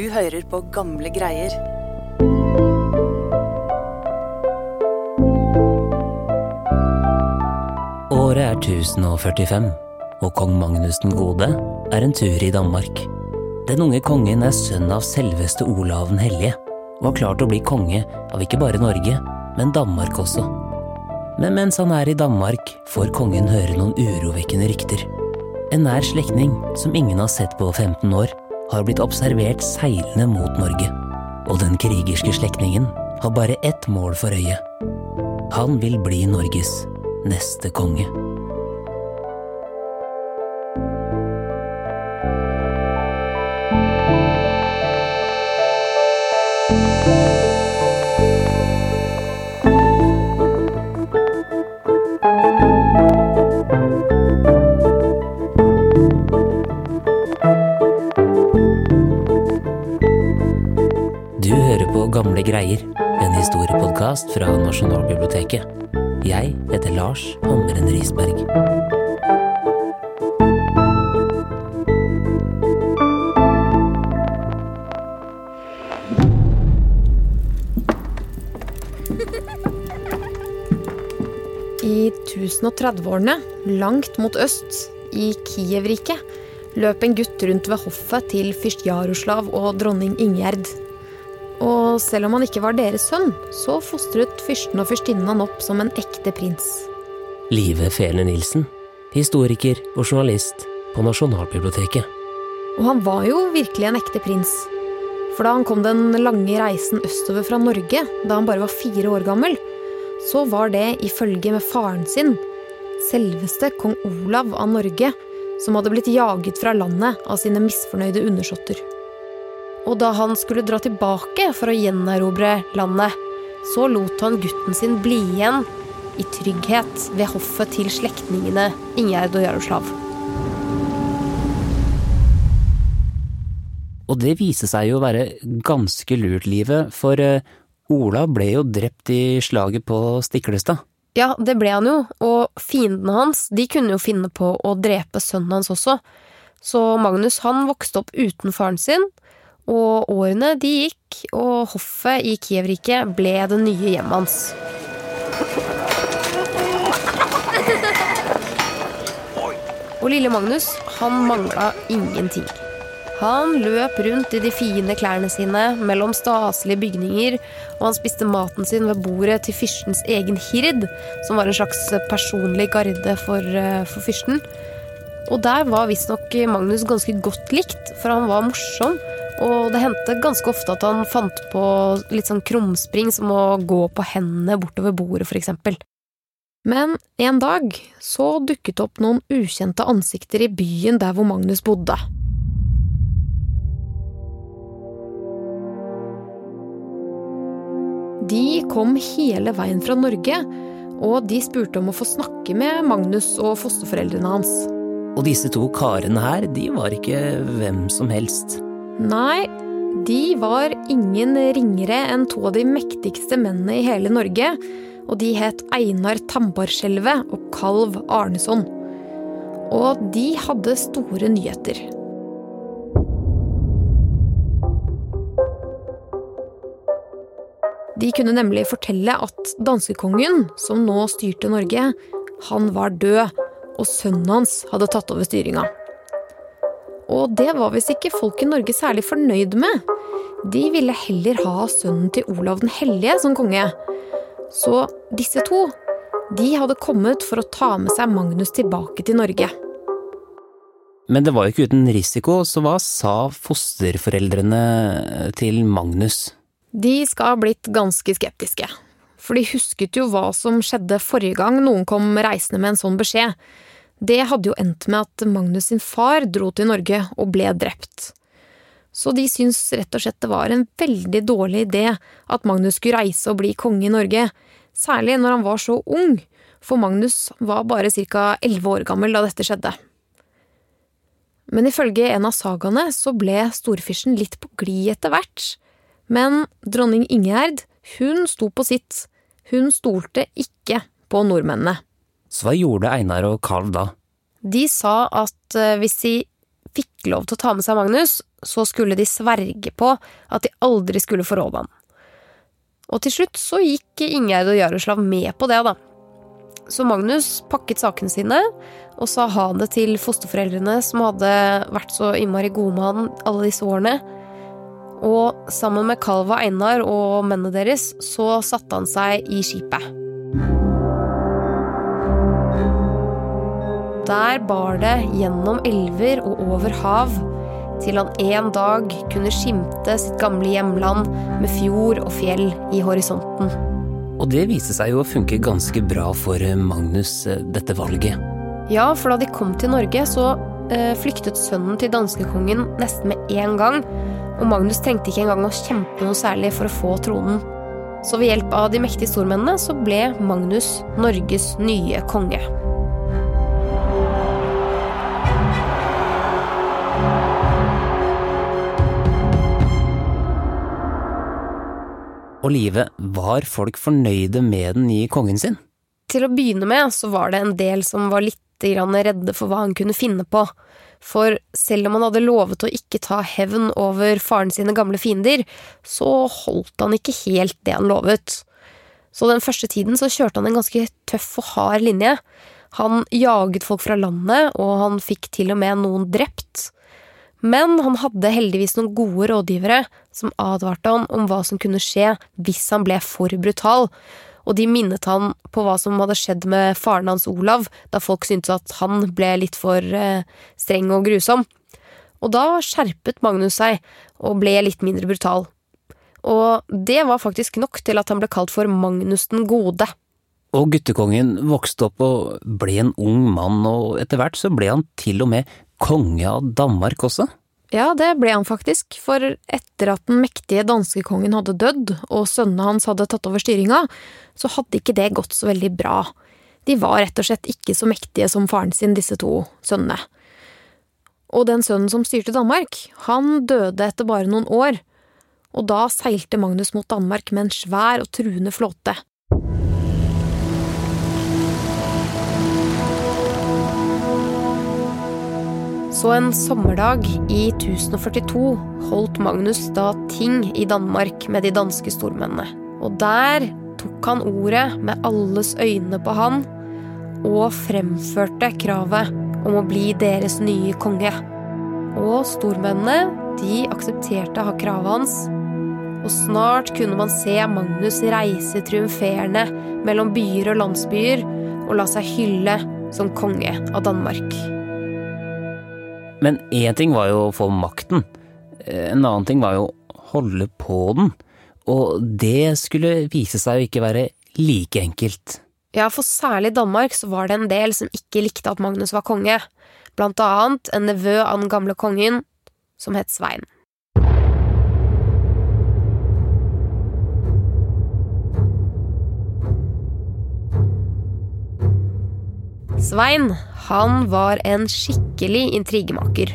Du hører på gamle greier. Året er 1045, og kong Magnus den gode er en tur i Danmark. Den unge kongen er sønn av selveste Olav den hellige, og har klart å bli konge av ikke bare Norge, men Danmark også. Men mens han er i Danmark, får kongen høre noen urovekkende rykter. En nær slektning som ingen har sett på 15 år, har blitt observert seilende mot Norge. Og den krigerske slektningen har bare ett mål for øye. Han vil bli Norges neste konge. Greier, en historiepodkast fra Nasjonalbiblioteket. Jeg heter Lars Hammeren Risberg. I 1030-årene, langt mot øst, i Kiev-riket, løp en gutt rundt ved hoffet til fyrst Jaroslav og dronning Ingjerd. Og selv om han ikke var deres sønn, så fostret fyrsten og fyrstinnen han opp som en ekte prins. Live Fele Nilsen, historiker og journalist på Nasjonalbiblioteket. Og han var jo virkelig en ekte prins. For da han kom den lange reisen østover fra Norge, da han bare var fire år gammel, så var det i følge med faren sin, selveste kong Olav av Norge, som hadde blitt jaget fra landet av sine misfornøyde undersåtter. Og da han skulle dra tilbake for å gjenerobre landet, så lot han gutten sin bli igjen i trygghet ved hoffet til slektningene Ingjerd og Jaroslav. Og det viste seg jo å være ganske lurt, livet, for Ola ble jo drept i slaget på Stiklestad. Ja, det ble han jo, og fiendene hans de kunne jo finne på å drepe sønnen hans også. Så Magnus han vokste opp uten faren sin, og årene de gikk, og hoffet i Kiev-riket ble det nye hjemmet hans. Og lille Magnus, han mangla ingenting. Han løp rundt i de fine klærne sine mellom staselige bygninger, og han spiste maten sin ved bordet til fyrstens egen hird, som var en slags personlig garde for, eh, for fyrsten. Og der var visstnok Magnus ganske godt likt, for han var morsom. Og det hendte ganske ofte at han fant på litt sånn krumspring, som å gå på hendene bortover bordet, for eksempel. Men en dag så dukket det opp noen ukjente ansikter i byen der hvor Magnus bodde. De kom hele veien fra Norge, og de spurte om å få snakke med Magnus og fosterforeldrene hans. Og disse to karene her, de var ikke hvem som helst. Nei, de var ingen ringere enn to av de mektigste mennene i hele Norge, og de het Einar Tambarskjelvet og Kalv Arneson. Og de hadde store nyheter. De kunne nemlig fortelle at danskekongen, som nå styrte Norge, han var død, og sønnen hans hadde tatt over styringa. Og det var visst ikke folk i Norge særlig fornøyd med. De ville heller ha sønnen til Olav den hellige som konge. Så disse to, de hadde kommet for å ta med seg Magnus tilbake til Norge. Men det var jo ikke uten risiko, så hva sa fosterforeldrene til Magnus? De skal ha blitt ganske skeptiske. For de husket jo hva som skjedde forrige gang noen kom reisende med en sånn beskjed. Det hadde jo endt med at Magnus sin far dro til Norge og ble drept. Så de syntes rett og slett det var en veldig dårlig idé at Magnus skulle reise og bli konge i Norge, særlig når han var så ung, for Magnus var bare ca. elleve år gammel da dette skjedde. Men ifølge en av sagaene så ble storfyrsten litt på glid etter hvert. Men dronning Ingjerd, hun sto på sitt. Hun stolte ikke på nordmennene. Så hva gjorde Einar og Karl da? De sa at eh, hvis de fikk lov til å ta med seg Magnus, så skulle de sverge på at de aldri skulle forråde ham. Og til slutt så gikk Ingjerd og Jaroslav med på det, da. Så Magnus pakket sakene sine og sa ha det til fosterforeldrene som hadde vært så innmari gode med han alle disse årene. Og sammen med Kalva Einar og mennene deres så satte han seg i skipet. Der bar det gjennom elver og over hav til han en dag kunne skimte sitt gamle hjemland med fjord og fjell i horisonten. Og det viste seg jo å funke ganske bra for Magnus, eh, dette valget. Ja, for da de kom til Norge, så eh, flyktet sønnen til danskekongen nesten med en gang. Og Magnus trengte ikke engang å kjempe noe særlig for å få tronen. Så ved hjelp av de mektige stormennene så ble Magnus Norges nye konge. Og Live, var folk fornøyde med den nye kongen sin? Til å begynne med så var det en del som var litt redde for hva han kunne finne på. For selv om han hadde lovet å ikke ta hevn over faren sine gamle fiender, så holdt han ikke helt det han lovet. Så den første tiden så kjørte han en ganske tøff og hard linje. Han jaget folk fra landet, og han fikk til og med noen drept. Men han hadde heldigvis noen gode rådgivere som advarte han om hva som kunne skje hvis han ble for brutal, og de minnet han på hva som hadde skjedd med faren hans Olav, da folk syntes at han ble litt for eh, streng og grusom. Og da skjerpet Magnus seg og ble litt mindre brutal. Og det var faktisk nok til at han ble kalt for Magnus den gode. Og guttekongen vokste opp og ble en ung mann, og etter hvert så ble han til og med konge av Danmark også? Ja, det ble han faktisk, for etter at den mektige danskekongen hadde dødd og sønnene hans hadde tatt over styringa, så hadde ikke det gått så veldig bra. De var rett og slett ikke så mektige som faren sin, disse to sønnene. Og den sønnen som styrte Danmark, han døde etter bare noen år, og da seilte Magnus mot Danmark med en svær og truende flåte. Så en sommerdag i 1042 holdt Magnus da ting i Danmark med de danske stormennene. Og der tok han ordet med alles øyne på han, og fremførte kravet om å bli deres nye konge. Og stormennene, de aksepterte å ha kravet hans, og snart kunne man se Magnus reise triumferende mellom byer og landsbyer og la seg hylle som konge av Danmark. Men én ting var jo å få makten, en annen ting var jo å holde på den, og det skulle vise seg å ikke være like enkelt. Ja, for særlig i Danmark så var det en del som ikke likte at Magnus var konge, blant annet en nevø av den gamle kongen som het Svein. Svein han var en skikkelig intrigemaker,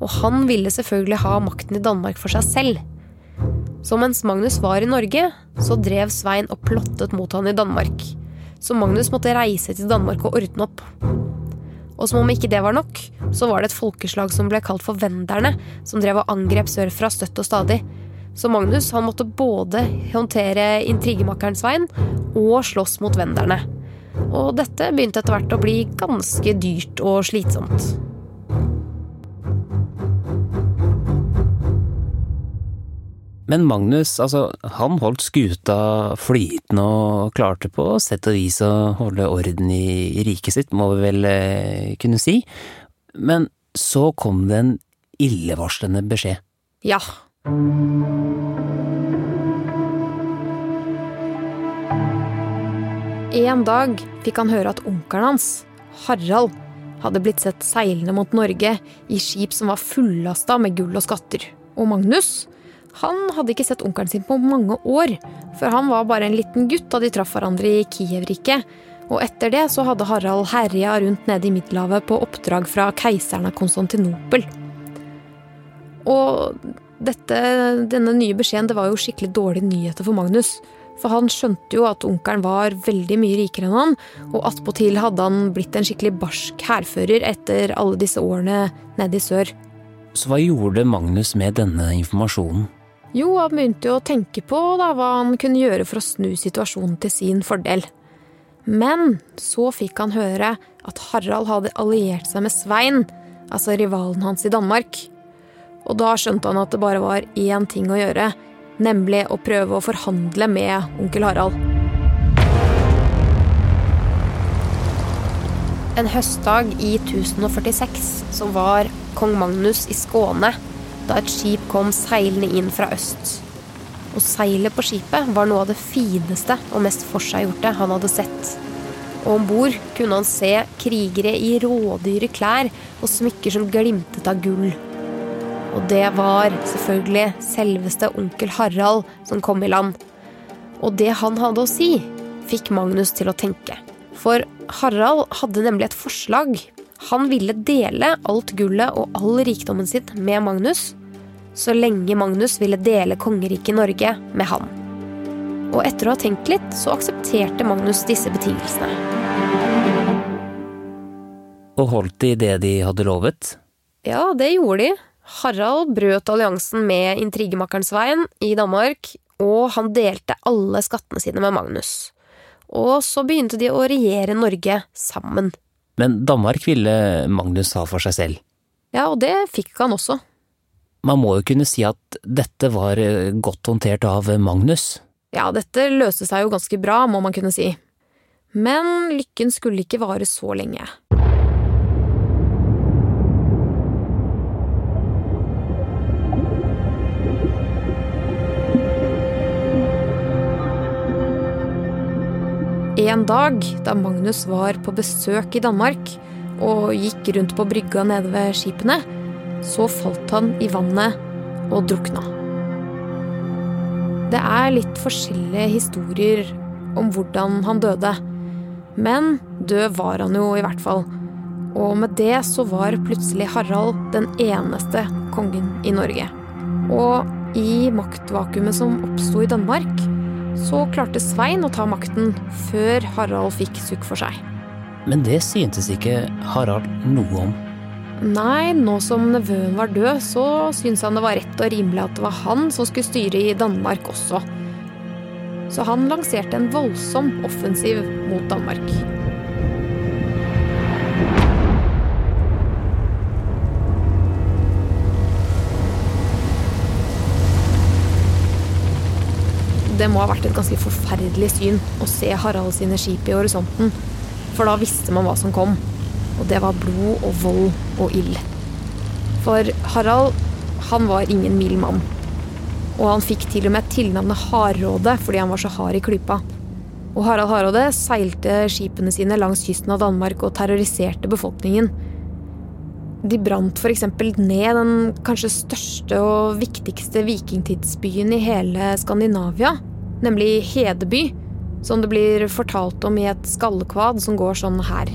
og han ville selvfølgelig ha makten i Danmark for seg selv. Så mens Magnus var i Norge, så drev Svein og plottet mot han i Danmark. Så Magnus måtte reise til Danmark og ordne opp. Og som om ikke det var nok, så var det et folkeslag som ble kalt for venderne, som drev og angrep sørfra støtt og stadig. Så Magnus han måtte både håndtere intrigemakeren Svein og slåss mot venderne. Og dette begynte etter hvert å bli ganske dyrt og slitsomt. Men Magnus, altså, han holdt skuta flytende og klarte på sett og vis å holde orden i riket sitt, må vi vel eh, kunne si. Men så kom det en illevarslende beskjed. Ja. En dag fikk han høre at onkelen hans, Harald, hadde blitt sett seilende mot Norge i skip som var fullasta med gull og skatter. Og Magnus, han hadde ikke sett onkelen sin på mange år, for han var bare en liten gutt da de traff hverandre i Kiev-riket. Og etter det så hadde Harald herja rundt nede i Middelhavet på oppdrag fra keiseren av Konstantinopel. Og dette, denne nye beskjeden det var jo skikkelig dårlige nyheter for Magnus. For han skjønte jo at onkelen var veldig mye rikere enn han, og attpåtil hadde han blitt en skikkelig barsk hærfører etter alle disse årene nede i sør. Så hva gjorde Magnus med denne informasjonen? Jo, han begynte jo å tenke på da, hva han kunne gjøre for å snu situasjonen til sin fordel. Men så fikk han høre at Harald hadde alliert seg med Svein, altså rivalen hans i Danmark. Og da skjønte han at det bare var én ting å gjøre, nemlig å prøve å forhandle med onkel Harald. En høstdag i 1046 så var kong Magnus i Skåne da et skip kom seilende inn fra øst. Og seilet på skipet var noe av det fineste og mest forseggjorte han hadde sett. Og om bord kunne han se krigere i rådyre klær og smykker som glimtet av gull. Og det var selvfølgelig selveste onkel Harald som kom i land. Og det han hadde å si, fikk Magnus til å tenke. For Harald hadde nemlig et forslag. Han ville dele alt gullet og all rikdommen sitt med Magnus, så lenge Magnus ville dele kongeriket Norge med han. Og etter å ha tenkt litt, så aksepterte Magnus disse betingelsene. Og holdt de det de hadde lovet? Ja, det gjorde de. Harald brøt alliansen med intrigemakeren Svein i Danmark, og han delte alle skattene sine med Magnus. Og så begynte de å regjere Norge sammen. Men Danmark ville Magnus ha for seg selv. Ja, og det fikk han også. Man må jo kunne si at dette var eh, godt håndtert av Magnus. Ja, dette løste seg jo ganske bra, må man kunne si. Men lykken skulle ikke vare så lenge. En dag da Magnus var på besøk i Danmark og gikk rundt på brygga nede ved skipene, så falt han i vannet og drukna. Det er litt forskjellige historier om hvordan han døde. Men død var han jo i hvert fall. Og med det så var plutselig Harald den eneste kongen i Norge. Og i maktvakuumet som oppsto i Danmark, så klarte Svein å ta makten før Harald fikk sukk for seg. Men det syntes ikke Harald noe om. Nei, nå som nevøen var død, så syntes han det var rett og rimelig at det var han som skulle styre i Danmark også. Så han lanserte en voldsom offensiv mot Danmark. Det må ha vært et ganske forferdelig syn å se Harald sine skip i horisonten. For da visste man hva som kom. Og det var blod og vold og ild. For Harald, han var ingen mild mann. Og han fikk til og med tilnavnet Hardråde fordi han var så hard i klypa. Og Harald Hardråde seilte skipene sine langs kysten av Danmark og terroriserte befolkningen. De brant f.eks. ned den kanskje største og viktigste vikingtidsbyen i hele Skandinavia, nemlig Hedeby, som det blir fortalt om i et skallekvad som går sånn her.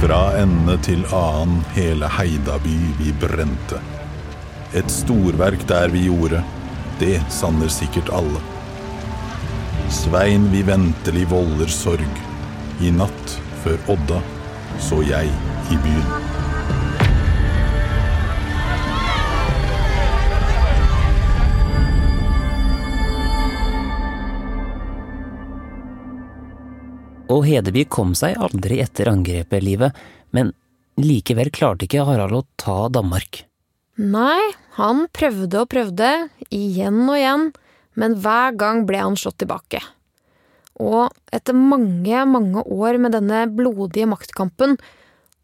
Fra ende til annen hele Heidaby vi brente. Et storverk der vi gjorde, det sanner sikkert alle. Svein vi ventelig volder sorg. I natt, før Odda, så jeg i byen. Og Hedeby kom seg aldri etter angrepet, livet, men likevel klarte ikke Harald å ta Danmark. Nei, han prøvde og prøvde, igjen og igjen, men hver gang ble han slått tilbake. Og etter mange, mange år med denne blodige maktkampen,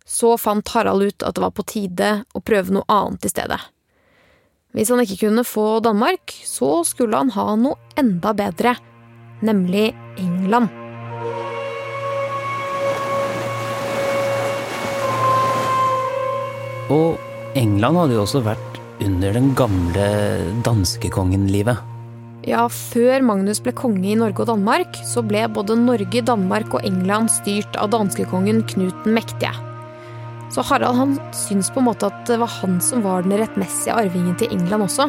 så fant Harald ut at det var på tide å prøve noe annet i stedet. Hvis han ikke kunne få Danmark, så skulle han ha noe enda bedre, nemlig England. Og England hadde jo også vært under den gamle danskekongen-livet. Ja, før Magnus ble konge i Norge og Danmark, så ble både Norge, Danmark og England styrt av danskekongen Knut den mektige. Så Harald han syns på en måte at det var han som var den rettmessige arvingen til England også.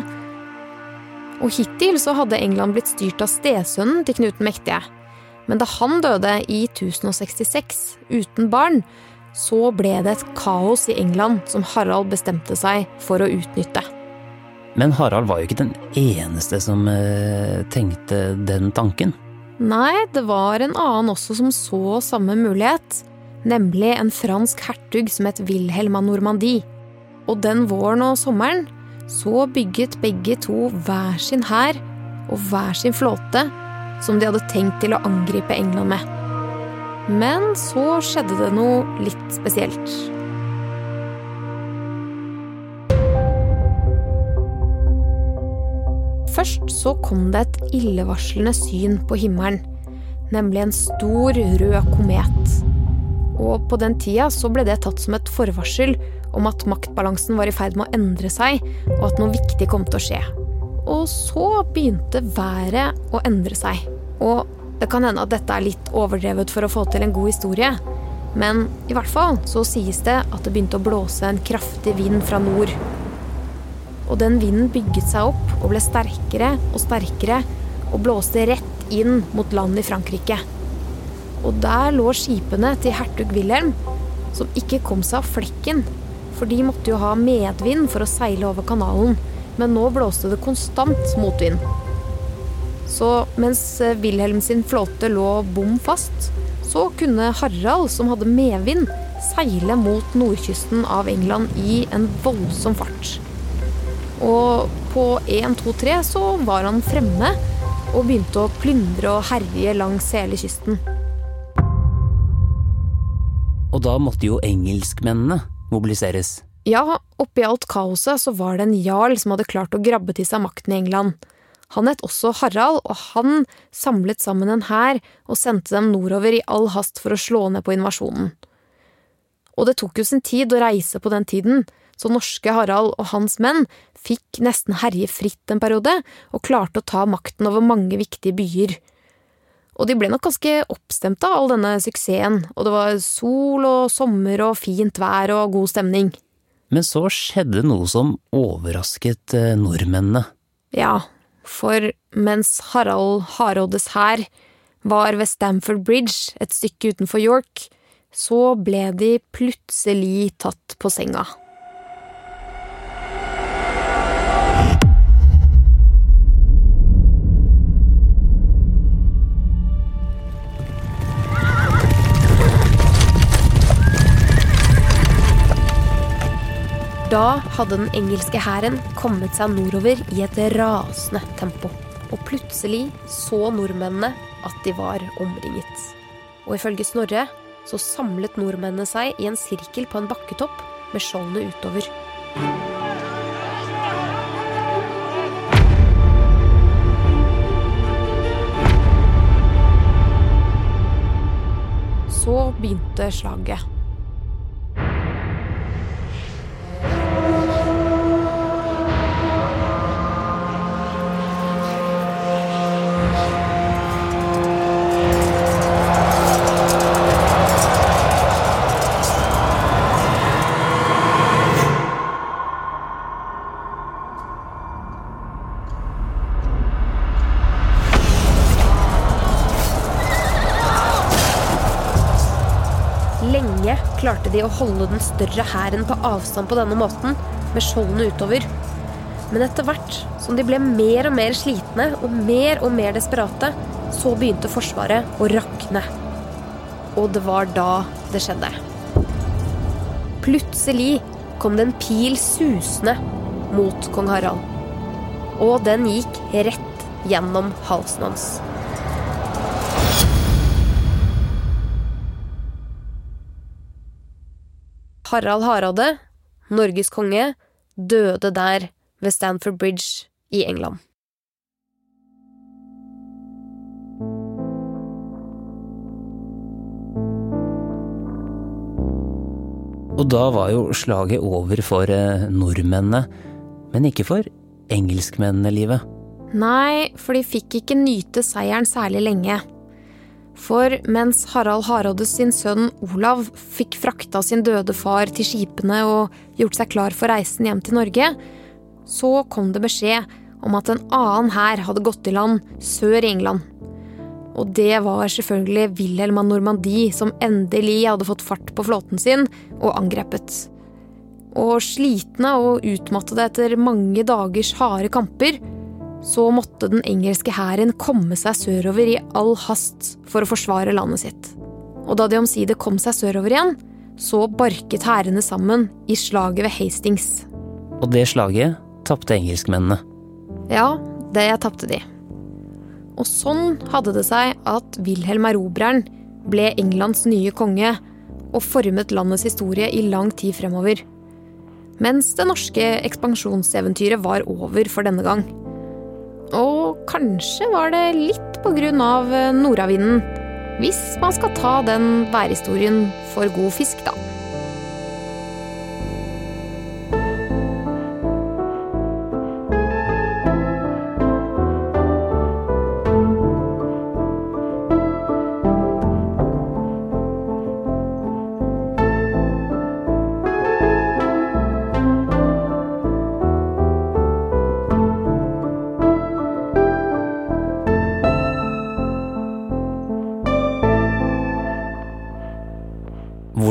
Og hittil så hadde England blitt styrt av stesønnen til Knut den mektige. Men da han døde i 1066 uten barn, så ble det et kaos i England som Harald bestemte seg for å utnytte. Men Harald var jo ikke den eneste som eh, tenkte den tanken. Nei, det var en annen også som så samme mulighet. Nemlig en fransk hertug som het Wilhelm av Normandie. Og den våren og sommeren så bygget begge to hver sin hær og hver sin flåte som de hadde tenkt til å angripe England med. Men så skjedde det noe litt spesielt. Først så kom det et illevarslende syn på himmelen, nemlig en stor, rød komet. Og på den tida så ble det tatt som et forvarsel om at maktbalansen var i ferd med å endre seg, og at noe viktig kom til å skje. Og så begynte været å endre seg. Og det kan hende at dette er litt overdrevet for å få til en god historie, men i hvert fall så sies det at det begynte å blåse en kraftig vind fra nord. Og den vinden bygget seg opp og ble sterkere og sterkere og blåste rett inn mot land i Frankrike. Og der lå skipene til hertug Wilhelm, som ikke kom seg av flekken. For de måtte jo ha medvind for å seile over kanalen, men nå blåste det konstant motvind. Så mens Wilhelm sin flåte lå bom fast, så kunne Harald, som hadde medvind, seile mot nordkysten av England i en voldsom fart. Og på 1, 2, 3 så var han fremme og begynte å plyndre og herje langs hele kysten. Og da måtte jo engelskmennene mobiliseres. Ja, oppi alt kaoset så var det en jarl som hadde klart å grabbe til seg makten i England. Han het også Harald, og han samlet sammen en hær og sendte dem nordover i all hast for å slå ned på invasjonen. Og det tok jo sin tid å reise på den tiden, så norske Harald og hans menn fikk nesten herje fritt en periode, og klarte å ta makten over mange viktige byer. Og de ble nok ganske oppstemte av all denne suksessen, og det var sol og sommer og fint vær og god stemning. Men så skjedde noe som overrasket eh, nordmennene. Ja, for mens Harald Hardrådes hær var ved Stamford Bridge, et stykke utenfor York, så ble de plutselig tatt på senga. Da hadde den engelske hæren kommet seg nordover i et rasende tempo. Og plutselig så nordmennene at de var omringet. Og ifølge Snorre så samlet nordmennene seg i en sirkel på en bakketopp med skjoldene utover. Så begynte slaget. De å holde den større hæren på avstand på denne måten, med skjoldene utover. Men etter hvert som de ble mer og mer slitne og mer og mer desperate, så begynte Forsvaret å rakne. Og det var da det skjedde. Plutselig kom det en pil susende mot kong Harald. Og den gikk rett gjennom halsen hans. Harald Hardråde, Norges konge, døde der ved Stamford Bridge i England. Og da var jo slaget over for eh, nordmennene, men ikke for engelskmennene, livet. Nei, for de fikk ikke nyte seieren særlig lenge. For mens Harald Hardrådes sin sønn Olav fikk frakta sin døde far til skipene og gjort seg klar for reisen hjem til Norge, så kom det beskjed om at en annen hær hadde gått i land sør i England. Og det var selvfølgelig Wilhelm av Normandie som endelig hadde fått fart på flåten sin og angrepet. Og slitne og utmattede etter mange dagers harde kamper, så måtte den engelske hæren komme seg sørover i all hast for å forsvare landet sitt. Og da de omsider kom seg sørover igjen, så barket hærene sammen i slaget ved Hastings. Og det slaget tapte engelskmennene. Ja, det tapte de. Og sånn hadde det seg at Wilhelm Erobreren ble Englands nye konge og formet landets historie i lang tid fremover. Mens det norske ekspansjonseventyret var over for denne gang. Og kanskje var det litt av nordavinden. Hvis man skal ta den værhistorien for god fisk, da.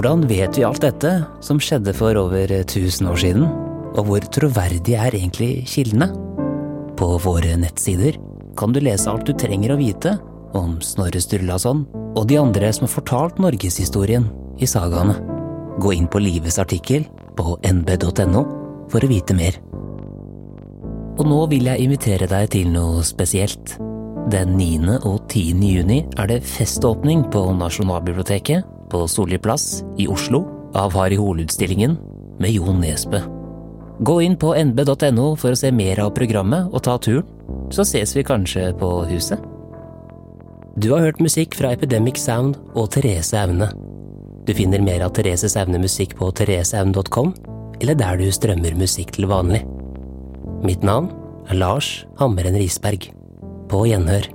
Hvordan vet vi alt dette som skjedde for over 1000 år siden? Og hvor troverdige er egentlig kildene? På våre nettsider kan du lese alt du trenger å vite om Snorre Sturlason og de andre som har fortalt norgeshistorien i sagaene. Gå inn på Lives artikkel på nb.no for å vite mer. Og nå vil jeg invitere deg til noe spesielt. Den 9. og 10. juni er det feståpning på Nasjonalbiblioteket på Solli plass i Oslo av Harry Hole-utstillingen med Jon Nesbø. Gå inn på nb.no for å se mer av programmet og ta turen, så ses vi kanskje på huset. Du har hørt musikk fra Epidemic Sound og Therese Aune. Du finner mer av Thereses Aune musikk på thereseaune.com, eller der du strømmer musikk til vanlig. Mitt navn er Lars Hammeren Risberg. På gjenhør.